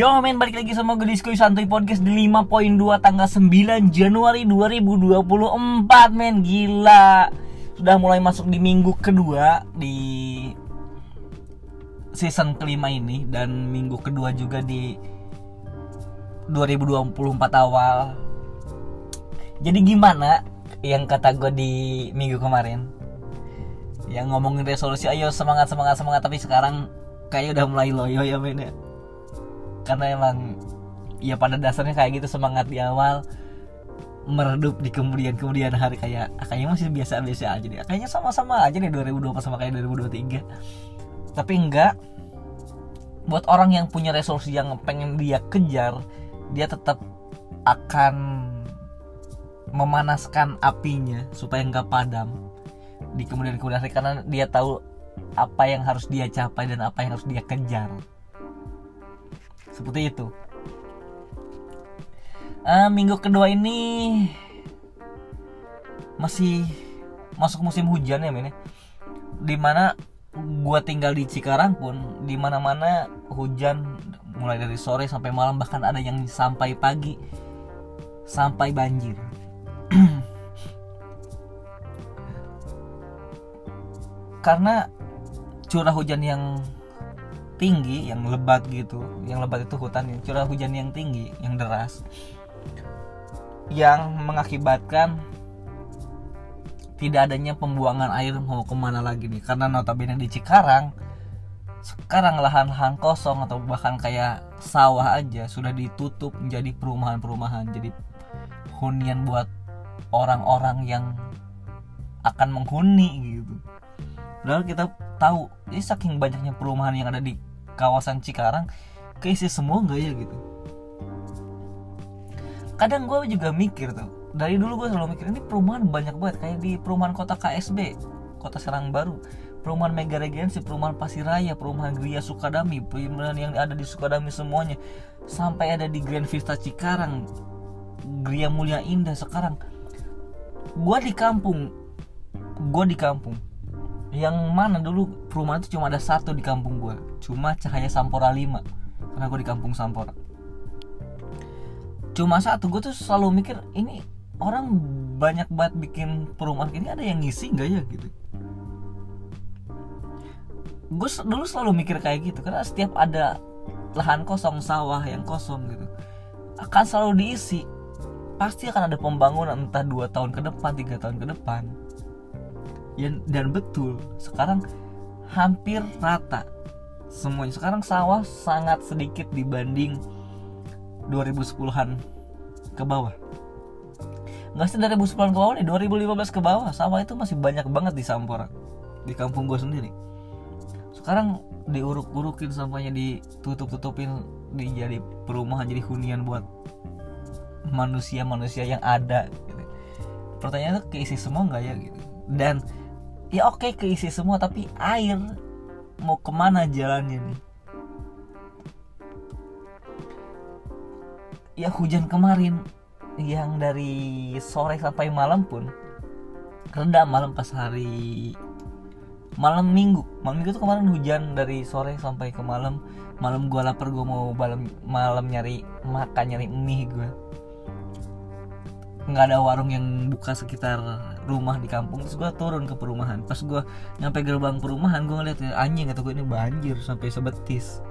Yo men balik lagi sama gue Diskuy Santuy Podcast di 5.2 tanggal 9 Januari 2024 men. Gila. Sudah mulai masuk di minggu kedua di season kelima ini Dan minggu kedua juga di 2024 awal. Jadi gimana yang kata gue di minggu kemarin? Yang ngomongin resolusi ayo semangat semangat semangat. Tapi sekarang kayaknya udah mulai loyo ya men ya karena emang ya pada dasarnya kayak gitu semangat di awal meredup di kemudian kemudian hari kayak ah, kayaknya masih biasa-biasa aja deh. Kayaknya sama-sama aja nih 2020 sama kayak 2023 tapi enggak. Buat orang yang punya resolusi yang pengen dia kejar dia tetap akan memanaskan apinya supaya nggak padam di kemudian kemudian hari karena dia tahu apa yang harus dia capai dan apa yang harus dia kejar seperti itu uh, minggu kedua ini masih masuk musim hujan ya ini ya. di mana gua tinggal di Cikarang pun di mana mana hujan mulai dari sore sampai malam bahkan ada yang sampai pagi sampai banjir karena curah hujan yang tinggi yang lebat gitu yang lebat itu hutan curah hujan yang tinggi yang deras yang mengakibatkan tidak adanya pembuangan air mau ke mana lagi nih karena notabene di Cikarang sekarang lahan-lahan kosong atau bahkan kayak sawah aja sudah ditutup menjadi perumahan-perumahan jadi hunian buat orang-orang yang akan menghuni gitu. Padahal kita tahu ini saking banyaknya perumahan yang ada di kawasan Cikarang keisi semua nggak ya gitu. Kadang gue juga mikir tuh dari dulu gue selalu mikir ini perumahan banyak banget kayak di perumahan kota KSB kota Serang Baru. Perumahan Mega Regensi, perumahan Pasiraya, perumahan Gria Sukadami, perumahan yang ada di Sukadami semuanya, sampai ada di Grand Vista Cikarang, Gria Mulia Indah sekarang. gue di kampung, gue di kampung, yang mana dulu perumahan itu cuma ada satu di kampung gue cuma cahaya Sampora 5 karena gue di kampung Sampora. Cuma satu gue tuh selalu mikir ini orang banyak banget bikin perumahan ini ada yang ngisi nggak ya? Gitu. Gue dulu selalu mikir kayak gitu karena setiap ada lahan kosong sawah yang kosong gitu akan selalu diisi. Pasti akan ada pembangunan entah dua tahun ke depan tiga tahun ke depan ya, dan betul sekarang hampir rata semuanya. Sekarang sawah sangat sedikit dibanding 2010-an ke bawah. Nggak sih 2010 ke bawah nih 2015 ke bawah sawah itu masih banyak banget di Sampora di kampung gue sendiri. Sekarang diuruk-urukin sampahnya ditutup-tutupin dijadi perumahan jadi hunian buat manusia-manusia yang ada gitu. pertanyaannya keisi semua nggak ya gitu? Dan ya oke okay, keisi semua tapi air mau ke mana jalannya nih? Ya hujan kemarin yang dari sore sampai malam pun reda malam pas hari malam minggu. Malam minggu tuh kemarin hujan dari sore sampai ke malam. Malam gue lapar gue mau malam malam nyari makan nyari mie gue nggak ada warung yang buka sekitar rumah di kampung. Terus gue turun ke perumahan. Pas gue nyampe gerbang perumahan gue ngeliat ya, anjing atau gue ini banjir sampai sebetis.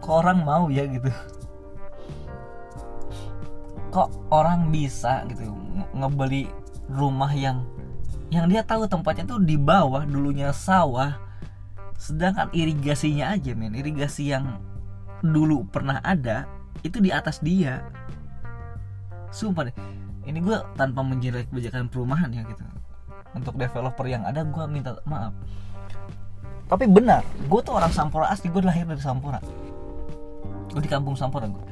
Kok orang mau ya gitu? Kok orang bisa gitu ngebeli rumah yang yang dia tahu tempatnya tuh di bawah dulunya sawah. Sedangkan irigasinya aja men irigasi yang dulu pernah ada itu di atas dia sumpah deh. Ini gue tanpa menjelek kebijakan perumahan ya gitu. Untuk developer yang ada gue minta maaf. Tapi benar gue tuh orang Sampora asli. Gue lahir dari Sampora. Gue di kampung Sampora gue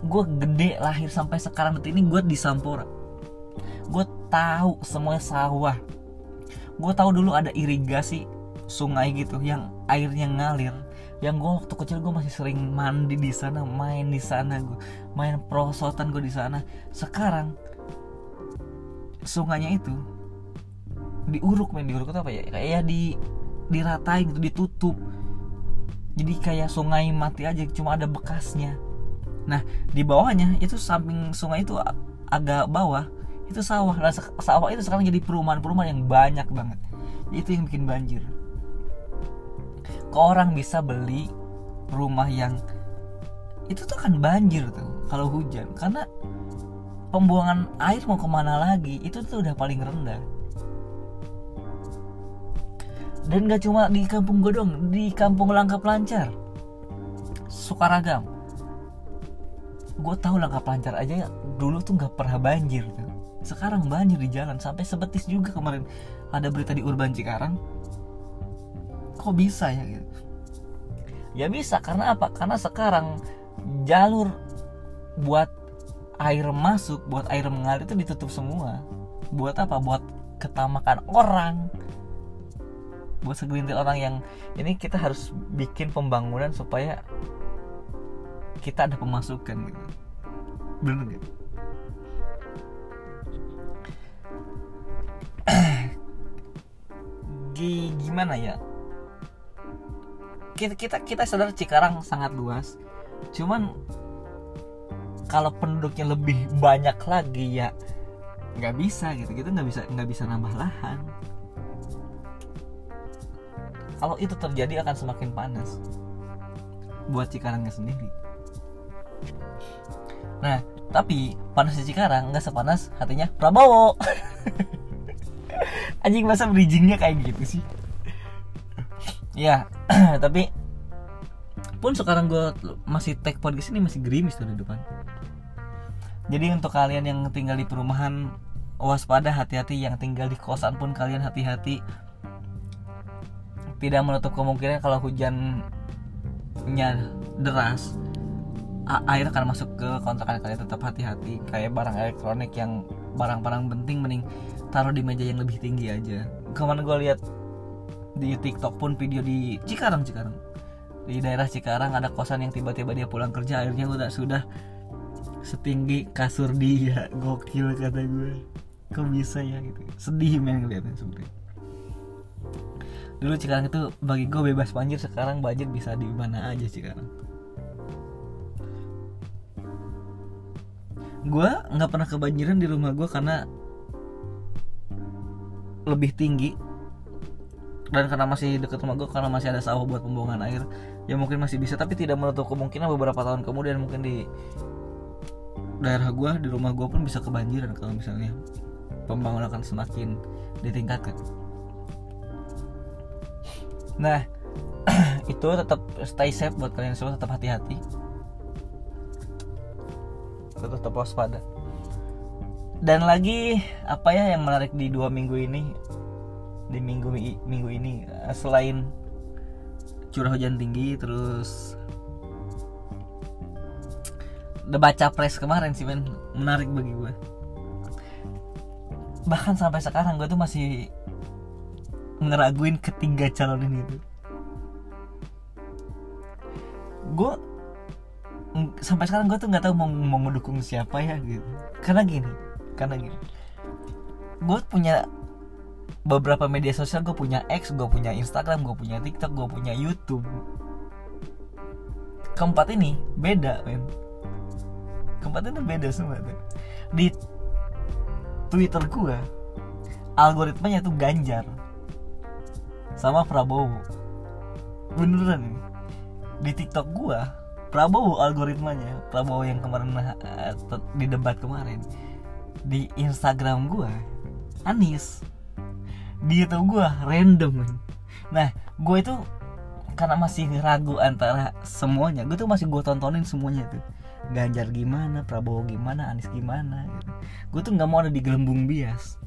gue gede lahir sampai sekarang detik ini gue di Sampora. Gue tahu semuanya sawah. Gue tahu dulu ada irigasi sungai gitu yang airnya ngalir. Yang gue waktu kecil gue masih sering mandi di sana main di sana gue main prosotan gue di sana. Sekarang sungainya itu diuruk main diuruk itu apa ya? Kayak di diratain gitu ditutup. Jadi kayak sungai mati aja cuma ada bekasnya. Nah di bawahnya itu samping sungai itu agak bawah itu sawah. Nah, sawah itu sekarang jadi perumahan-perumahan yang banyak banget. Itu yang bikin banjir kok orang bisa beli rumah yang itu tuh kan banjir tuh kalau hujan. Karena pembuangan air mau ke mana lagi itu tuh udah paling rendah. Dan gak cuma di kampung gue dong di kampung Langkap Lancar Sukaragam. Gue tahu Langkap Lancar aja dulu tuh nggak pernah banjir tuh. Sekarang banjir di jalan sampai sebetis juga kemarin. Ada berita di Urban Cikarang kok bisa ya gitu? Ya bisa karena apa? Karena sekarang jalur buat air masuk buat air mengalir itu ditutup semua. Buat apa? Buat ketamakan orang. Buat segelintir orang yang ini kita harus bikin pembangunan supaya kita ada pemasukan gitu. Bener gak? gimana ya kita kita kita sadar Cikarang sangat luas. Cuman kalau penduduknya lebih banyak lagi ya nggak bisa gitu. Kita nggak bisa nggak bisa nambah lahan. Kalau itu terjadi akan semakin panas buat Cikarangnya sendiri. Nah tapi panas di Cikarang nggak sepanas hatinya Prabowo. Anjing masa bridgingnya kayak gitu sih? Ya tapi pun sekarang gue masih take podcast ini masih gerimis tuh di depan. Jadi untuk kalian yang tinggal di perumahan waspada hati-hati. Yang tinggal di kosan pun kalian hati-hati. Tidak menutup kemungkinan kalau hujannya deras air akan masuk ke kontrakan kalian. Tetap hati-hati. Kayak barang elektronik yang barang-barang penting mending taruh di meja yang lebih tinggi aja. Ke mana gue lihat di TikTok pun video di Cikarang Cikarang. Di daerah Cikarang ada kosan yang tiba-tiba dia pulang kerja airnya udah sudah setinggi kasur dia. Gokil kata gue. Kok bisa ya gitu. Sedih men ngeliatnya sebenarnya dulu Cikarang itu bagi gue bebas banjir sekarang banjir bisa di mana aja Cikarang. Gue nggak pernah kebanjiran di rumah gue karena lebih tinggi dan karena masih deket rumah gue karena masih ada sawah buat pembuangan air ya mungkin masih bisa. Tapi tidak menutup kemungkinan beberapa tahun kemudian mungkin di daerah gue di rumah gue pun bisa kebanjiran kalau misalnya pembangunan akan semakin ditingkatkan. Nah itu tetap stay safe buat kalian semua tetap hati-hati. Tetap waspada. Dan lagi apa ya yang menarik di dua minggu ini di minggu minggu ini eh, selain curah hujan tinggi terus baca press kemarin sih men. Menarik bagi gue. Bahkan sampai sekarang gue tuh masih ngeraguin ketiga calon ini tuh gue sampai sekarang gue tuh nggak tahu mau mau mendukung siapa ya gitu. Karena gini karena gini. Gue punya beberapa media sosial gue punya X gue punya Instagram gue punya TikTok gue punya YouTube. Keempat ini beda men. Keempat ini beda semua tuh di Twitter gue algoritmanya tuh Ganjar sama Prabowo. Beneran ini. Di TikTok gua Prabowo algoritmanya Prabowo yang kemarin uh, di debat kemarin di Instagram gua Anis di YouTube gua random. Nah gue itu karena masih ragu antara semuanya gue tuh masih gue tontonin semuanya tuh. Ganjar gimana Prabowo gimana Anies gimana gitu. gue tuh nggak mau ada di gelembung bias.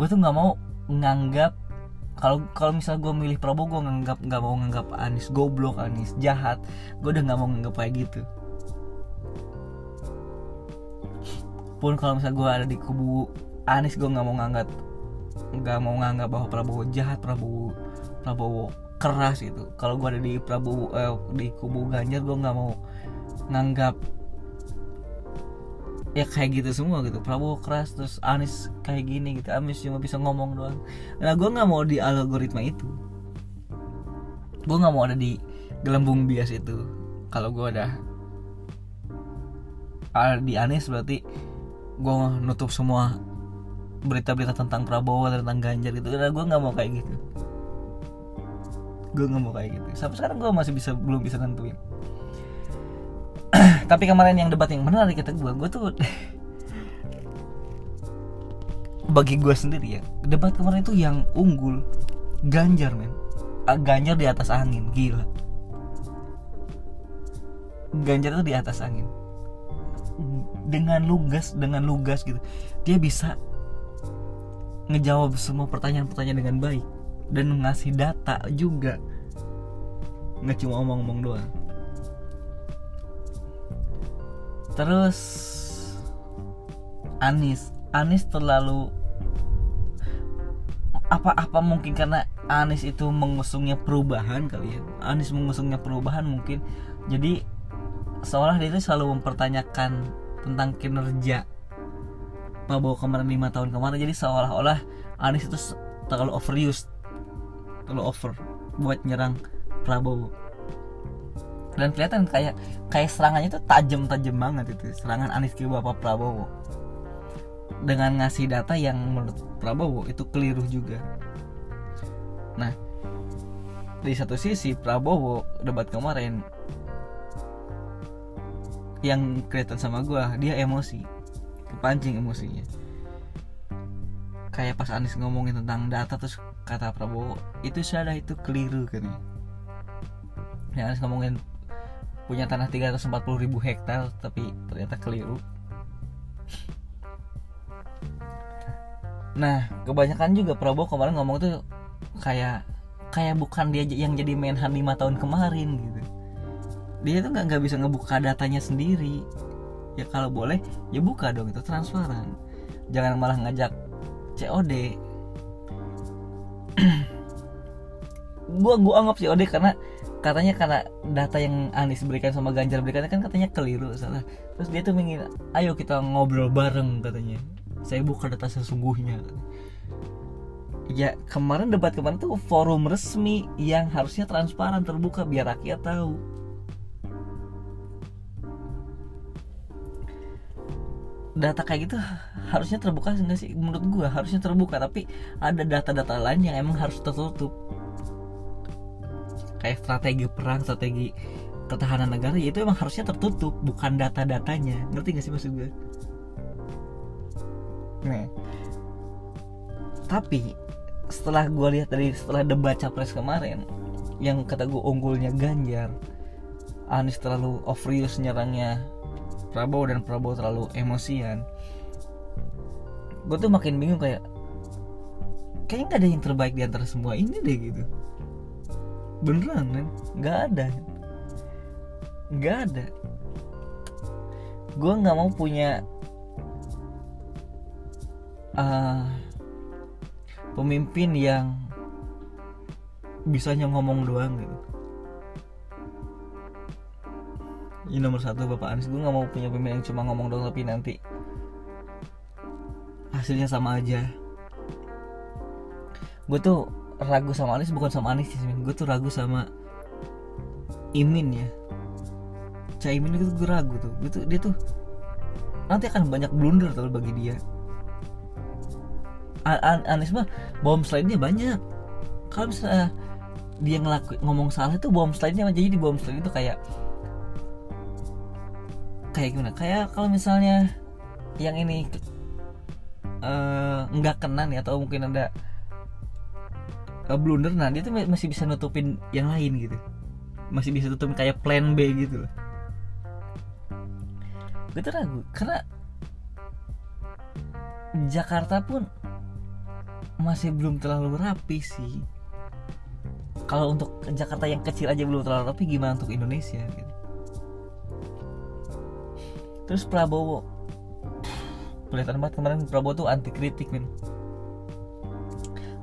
Gue tuh nggak mau nganggap kalau kalau misal gue milih Prabowo gue nganggap nggak mau nganggap Anies goblok Anies jahat. Gue udah nggak mau nganggap kayak gitu. Pun kalau misal gue ada di kubu Anies gue nggak mau nganggap nggak mau nganggap bahwa Prabowo jahat Prabowo Prabowo keras gitu. Kalau gue ada di Prabowo eh, di kubu Ganjar gue nggak mau nganggap ya kayak gitu semua gitu. Prabowo keras terus Anies kayak gini gitu. Anies cuma bisa ngomong doang. Nah gue nggak mau di algoritma itu. Gue nggak mau ada di gelembung bias itu. Kalau gue ada di Anies berarti gue nutup semua berita-berita tentang Prabowo tentang Ganjar gitu. Udah gue nggak mau kayak gitu. Gue nggak mau kayak gitu. Sampai sekarang gue masih bisa belum bisa nentuin. Tapi kemarin yang debat yang menarik kata gue gue tuh bagi gue sendiri ya debat kemarin itu yang unggul. Ganjar men. Ganjar di atas angin gila. Ganjar itu di atas angin. Dengan lugas dengan lugas gitu. Dia bisa ngejawab semua pertanyaan-pertanyaan dengan baik dan ngasih data juga. Nggak cuma omong-omong doang. Terus Anis. Anis terlalu apa-apa mungkin karena Anis itu mengusungnya perubahan kali ya. Anis mengusungnya perubahan mungkin. Jadi seolah dia itu selalu mempertanyakan tentang kinerja Prabowo kemarin lima tahun kemarin? Jadi seolah-olah Anies itu terlalu overuse terlalu over buat nyerang Prabowo. Dan kelihatan kayak kayak serangannya itu tajam-tajam banget itu serangan Anies ke Bapak Prabowo. Dengan ngasih data yang menurut Prabowo itu keliru juga. Nah di satu sisi Prabowo debat kemarin yang kelihatan sama gue dia emosi kepancing emosinya. Kayak pas Anies ngomongin tentang data terus kata Prabowo itu salah itu keliru kan yang Anies ngomongin punya tanah 340 ribu hektar tapi ternyata keliru. Nah kebanyakan juga Prabowo kemarin ngomong tuh kayak kayak bukan dia yang jadi menhan lima tahun kemarin gitu. Dia tuh nggak nggak bisa ngebuka datanya sendiri ya kalau boleh ya buka dong itu transparan. Jangan malah ngajak COD gua gua anggap COD karena katanya karena data yang Anies berikan sama Ganjar berikan kan katanya keliru salah. Terus dia tuh ingin ayo kita ngobrol bareng katanya. Saya buka data sesungguhnya ya kemarin debat kemarin tuh forum resmi yang harusnya transparan terbuka biar rakyat tahu data kayak gitu harusnya terbuka enggak sih? Menurut gua harusnya terbuka tapi ada data-data lain yang emang harus tertutup. Kayak strategi perang strategi ketahanan negara ya itu emang harusnya tertutup bukan data-datanya. Ngerti gak sih maksud gue nah tapi setelah gue lihat dari setelah debat capres kemarin yang kata gue unggulnya Ganjar Anies terlalu overuse nyerangnya Prabowo dan Prabowo terlalu emosian. Gue tuh makin bingung kayak kayaknya nggak ada yang terbaik di antara semua ini deh gitu. Beneran kan nggak ada. Nggak ada. Gue nggak mau punya uh, pemimpin yang bisanya ngomong doang gitu ini nomor satu bapak Anies. Gue nggak mau punya pemimpin yang cuma ngomong doang tapi nanti hasilnya sama aja. Gue tuh ragu sama Anies bukan sama Anies sih gue tuh ragu sama Imin ya. Caimin itu gue ragu tuh. Gue tuh dia tuh nanti akan banyak blunder tuh bagi dia. An Anies mah bom slide-nya banyak. Kalau misalnya dia ngelakuin ngomong salah itu bom slide-nya jadi di bom slide itu kayak kayak gimana? Kayak kalau misalnya yang ini uh, nggak kena nih atau mungkin ada uh, blunder nah dia tuh masih bisa nutupin yang lain gitu. Masih bisa tutupin kayak plan B gitu loh. Gue tuh ragu karena Jakarta pun masih belum terlalu rapi sih. Kalau untuk Jakarta yang kecil aja belum terlalu rapi gimana untuk Indonesia gitu terus Prabowo. Kelihatan banget kemarin Prabowo tuh anti kritik men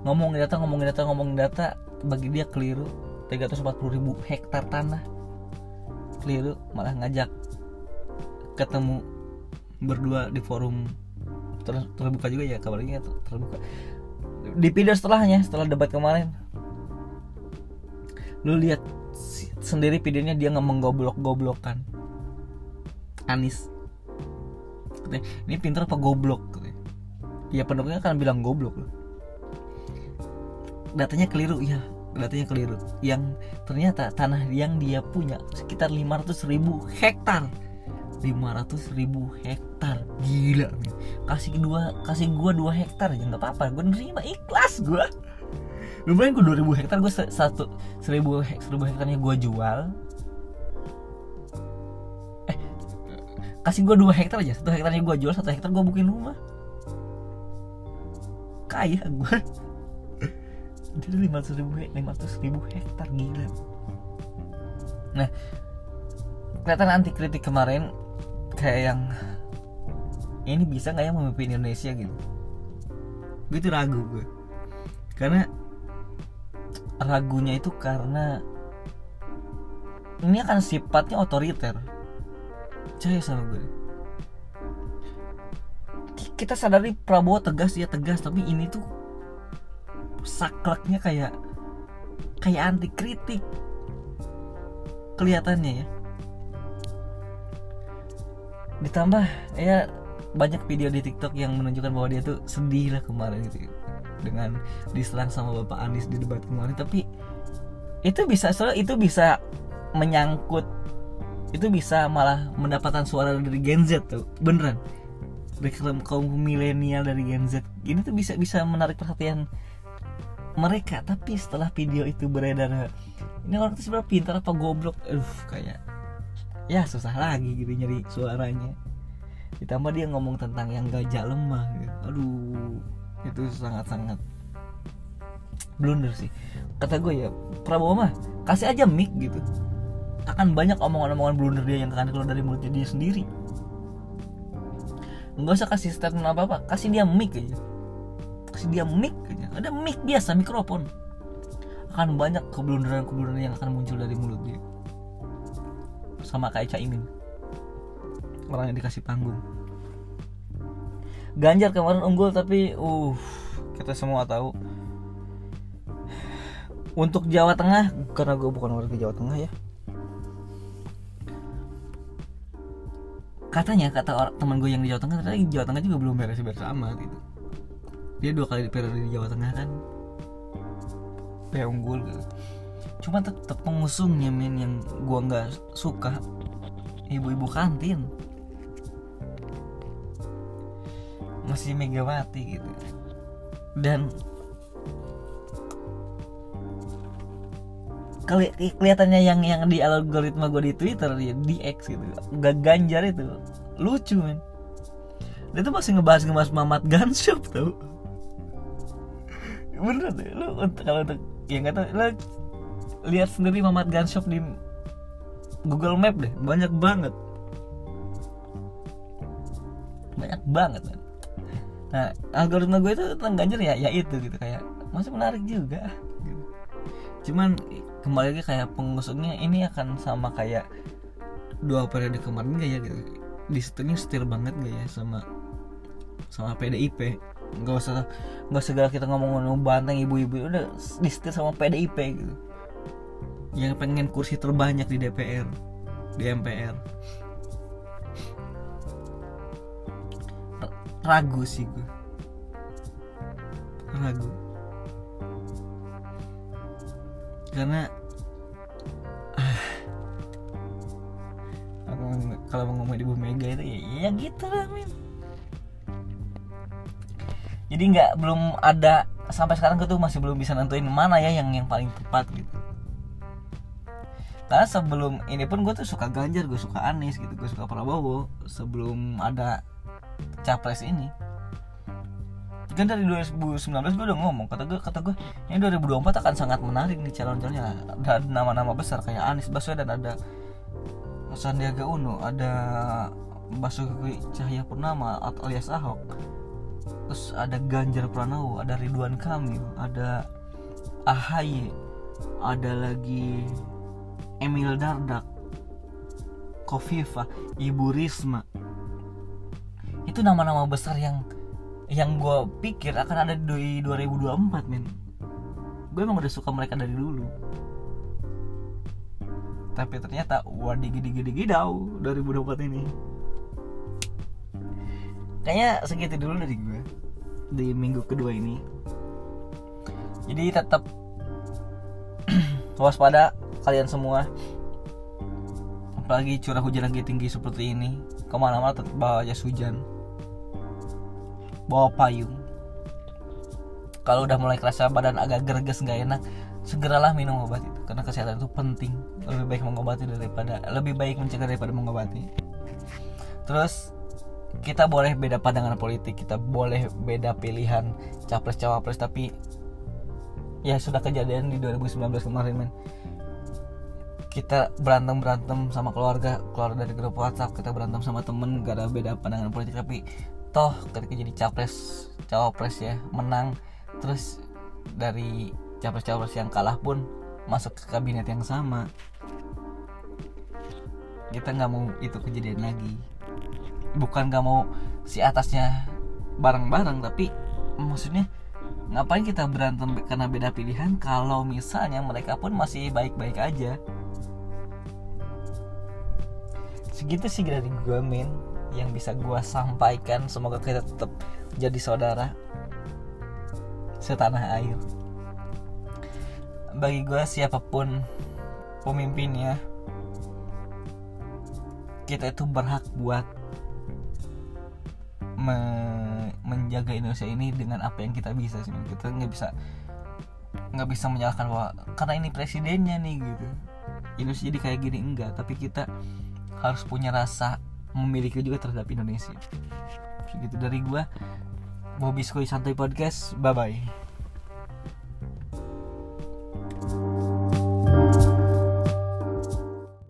ngomongin data ngomongin data ngomongin data bagi dia keliru 340 ribu hektar tanah. Keliru malah ngajak ketemu berdua di forum ter terbuka juga ya kabarnya terbuka. Di pidato setelahnya setelah debat kemarin. Lu lihat sendiri videonya dia ngomong goblok-goblokan Anis ini pinter apa goblok ya. Pendukungnya kan bilang goblok loh. Datanya keliru ya datanya keliru. Yang ternyata tanah yang dia punya sekitar 500 ribu hektar. 500 ribu hektar. Gila nih. kasih kedua kasih gua dua hektar aja nggak apa-apa. Gue nerima ikhlas gua. Lumayan gue 2000 hektar gue satu seribu seribu hektarnya gue jual kasih gue dua hektar aja. Satu hektarnya gue jual satu hektar gue bikin rumah. Kaya gue jadi 500 ribu 500 ribu hektar gila. Nah kelihatan anti kritik kemarin kayak yang ini bisa nggak ya memimpin Indonesia gitu? Gue tuh ragu gue karena ragunya itu karena ini akan sifatnya otoriter percaya sama gue. Kita sadari Prabowo tegas ya tegas tapi ini tuh sakleknya kayak kayak anti kritik kelihatannya ya. Ditambah ya banyak video di TikTok yang menunjukkan bahwa dia tuh sedih lah kemarin gitu. Dengan diserang sama Bapak Anies di debat kemarin tapi itu bisa soal itu bisa menyangkut itu bisa malah mendapatkan suara dari Gen Z tuh. Beneran. Dari kaum milenial dari Gen Z. Ini tuh bisa bisa menarik perhatian mereka. Tapi setelah video itu beredar ini orang tuh sebenarnya pintar apa goblok? Uh kayak ya susah lagi gitu nyari suaranya. Ditambah dia ngomong tentang yang gajah lemah gitu. aduh itu sangat-sangat blunder sih. Kata gue ya Prabowo mah kasih aja mic gitu akan banyak omongan-omongan blunder dia yang akan keluar dari mulutnya dia sendiri. Nggak usah kasih statement apa apa kasih dia mic aja. Kasih dia mic aja. Ada mic biasa mikrofon. Akan banyak keblunderan-keblunderan yang akan muncul dari mulut dia. Sama kayak Caimin. Orang yang dikasih panggung. Ganjar kemarin unggul tapi uh kita semua tahu. Untuk Jawa Tengah karena gue bukan warga Jawa Tengah ya katanya kata orang teman gue yang di Jawa Tengah ternyata Jawa Tengah juga belum beres-beres amat gitu. Dia dua kali di periode di Jawa Tengah kan. Kayak unggul gitu. Cuma tetap pengusungnya men yang gue nggak suka. Ibu-ibu kantin. Masih Megawati gitu. Dan keli kelihatannya yang yang di algoritma gue di Twitter ya di X gitu. Gak ganjar itu. Lucu men. Dia tuh masih ngebahas ngebahas Mamat Ganshop tau. Bener deh lu kalau untuk ya nggak tau lu lihat sendiri Mamat Ganshop di Google Map deh. Banyak banget. Banyak banget men. Nah algoritma gue itu tentang Ganjar ya ya itu gitu. Kayak masih menarik juga gitu. cuman kembali lagi kayak pengusungnya ini akan sama kayak dua periode kemarin gak ya gitu. Di situnya setir banget gak ya sama sama PDIP nggak usah nggak segala kita ngomong ngomong banteng ibu-ibu udah di setir sama PDIP gitu. Yang pengen kursi terbanyak di DPR di MPR ragu sih gue ragu karena aku kalau mau ngomong ibu Mega itu ya, ya gitu lah min jadi nggak belum ada sampai sekarang gue tuh masih belum bisa nentuin mana ya yang yang paling tepat gitu. Karena sebelum ini pun gue tuh suka Ganjar gue suka Anies gitu. Gue suka Prabowo sebelum ada capres ini kan dari 2019 gue udah ngomong kata gue kata gue ini 2024 akan sangat menarik nih calon-calonnya. Ada nama-nama besar kayak Anies Baswedan ada Sandiaga Uno ada Basuki Cahaya Purnama alias Ahok terus ada Ganjar Pranowo ada Ridwan Kamil ada Ahaye ada lagi Emil Dardak Kofifa Ibu Risma. Itu nama-nama besar yang yang gue pikir akan ada di 2024 men. Gue emang udah suka mereka dari dulu. Tapi ternyata wadi gidi gidi gidau 2024 ini. Kayaknya segitu dulu dari gue di minggu kedua ini. Jadi tetap waspada kalian semua. Apalagi curah hujan lagi tinggi seperti ini. Ke mana-mana tetap bawa jas hujan bawa payung. Kalau udah mulai kerasa badan agak gerges nggak enak segeralah minum obat itu karena kesehatan itu penting. Lebih baik mengobati daripada lebih baik mencegah daripada mengobati. Terus kita boleh beda pandangan politik kita boleh beda pilihan capres cawapres tapi ya sudah kejadian di 2019 kemarin men. Kita berantem berantem sama keluarga keluar dari grup WhatsApp kita berantem sama temen gak ada beda pandangan politik tapi toh ketika jadi capres cawapres ya menang terus dari capres-capres yang kalah pun masuk ke kabinet yang sama. Kita nggak mau itu kejadian lagi. Bukan nggak mau si atasnya bareng-bareng tapi maksudnya ngapain kita berantem karena beda pilihan kalau misalnya mereka pun masih baik-baik aja? Segitu sih dari gue min yang bisa gue sampaikan. Semoga kita tetap jadi saudara setanah air. Bagi gue siapa pun pemimpinnya kita itu berhak buat me menjaga Indonesia ini dengan apa yang kita bisa sih. Kita nggak bisa nggak bisa menyalahkan bahwa karena ini presidennya nih gitu. Indonesia jadi kayak gini enggak. Tapi kita harus punya rasa memiliki juga terhadap Indonesia. Segitu dari gua. Bobby Santai Podcast. Bye bye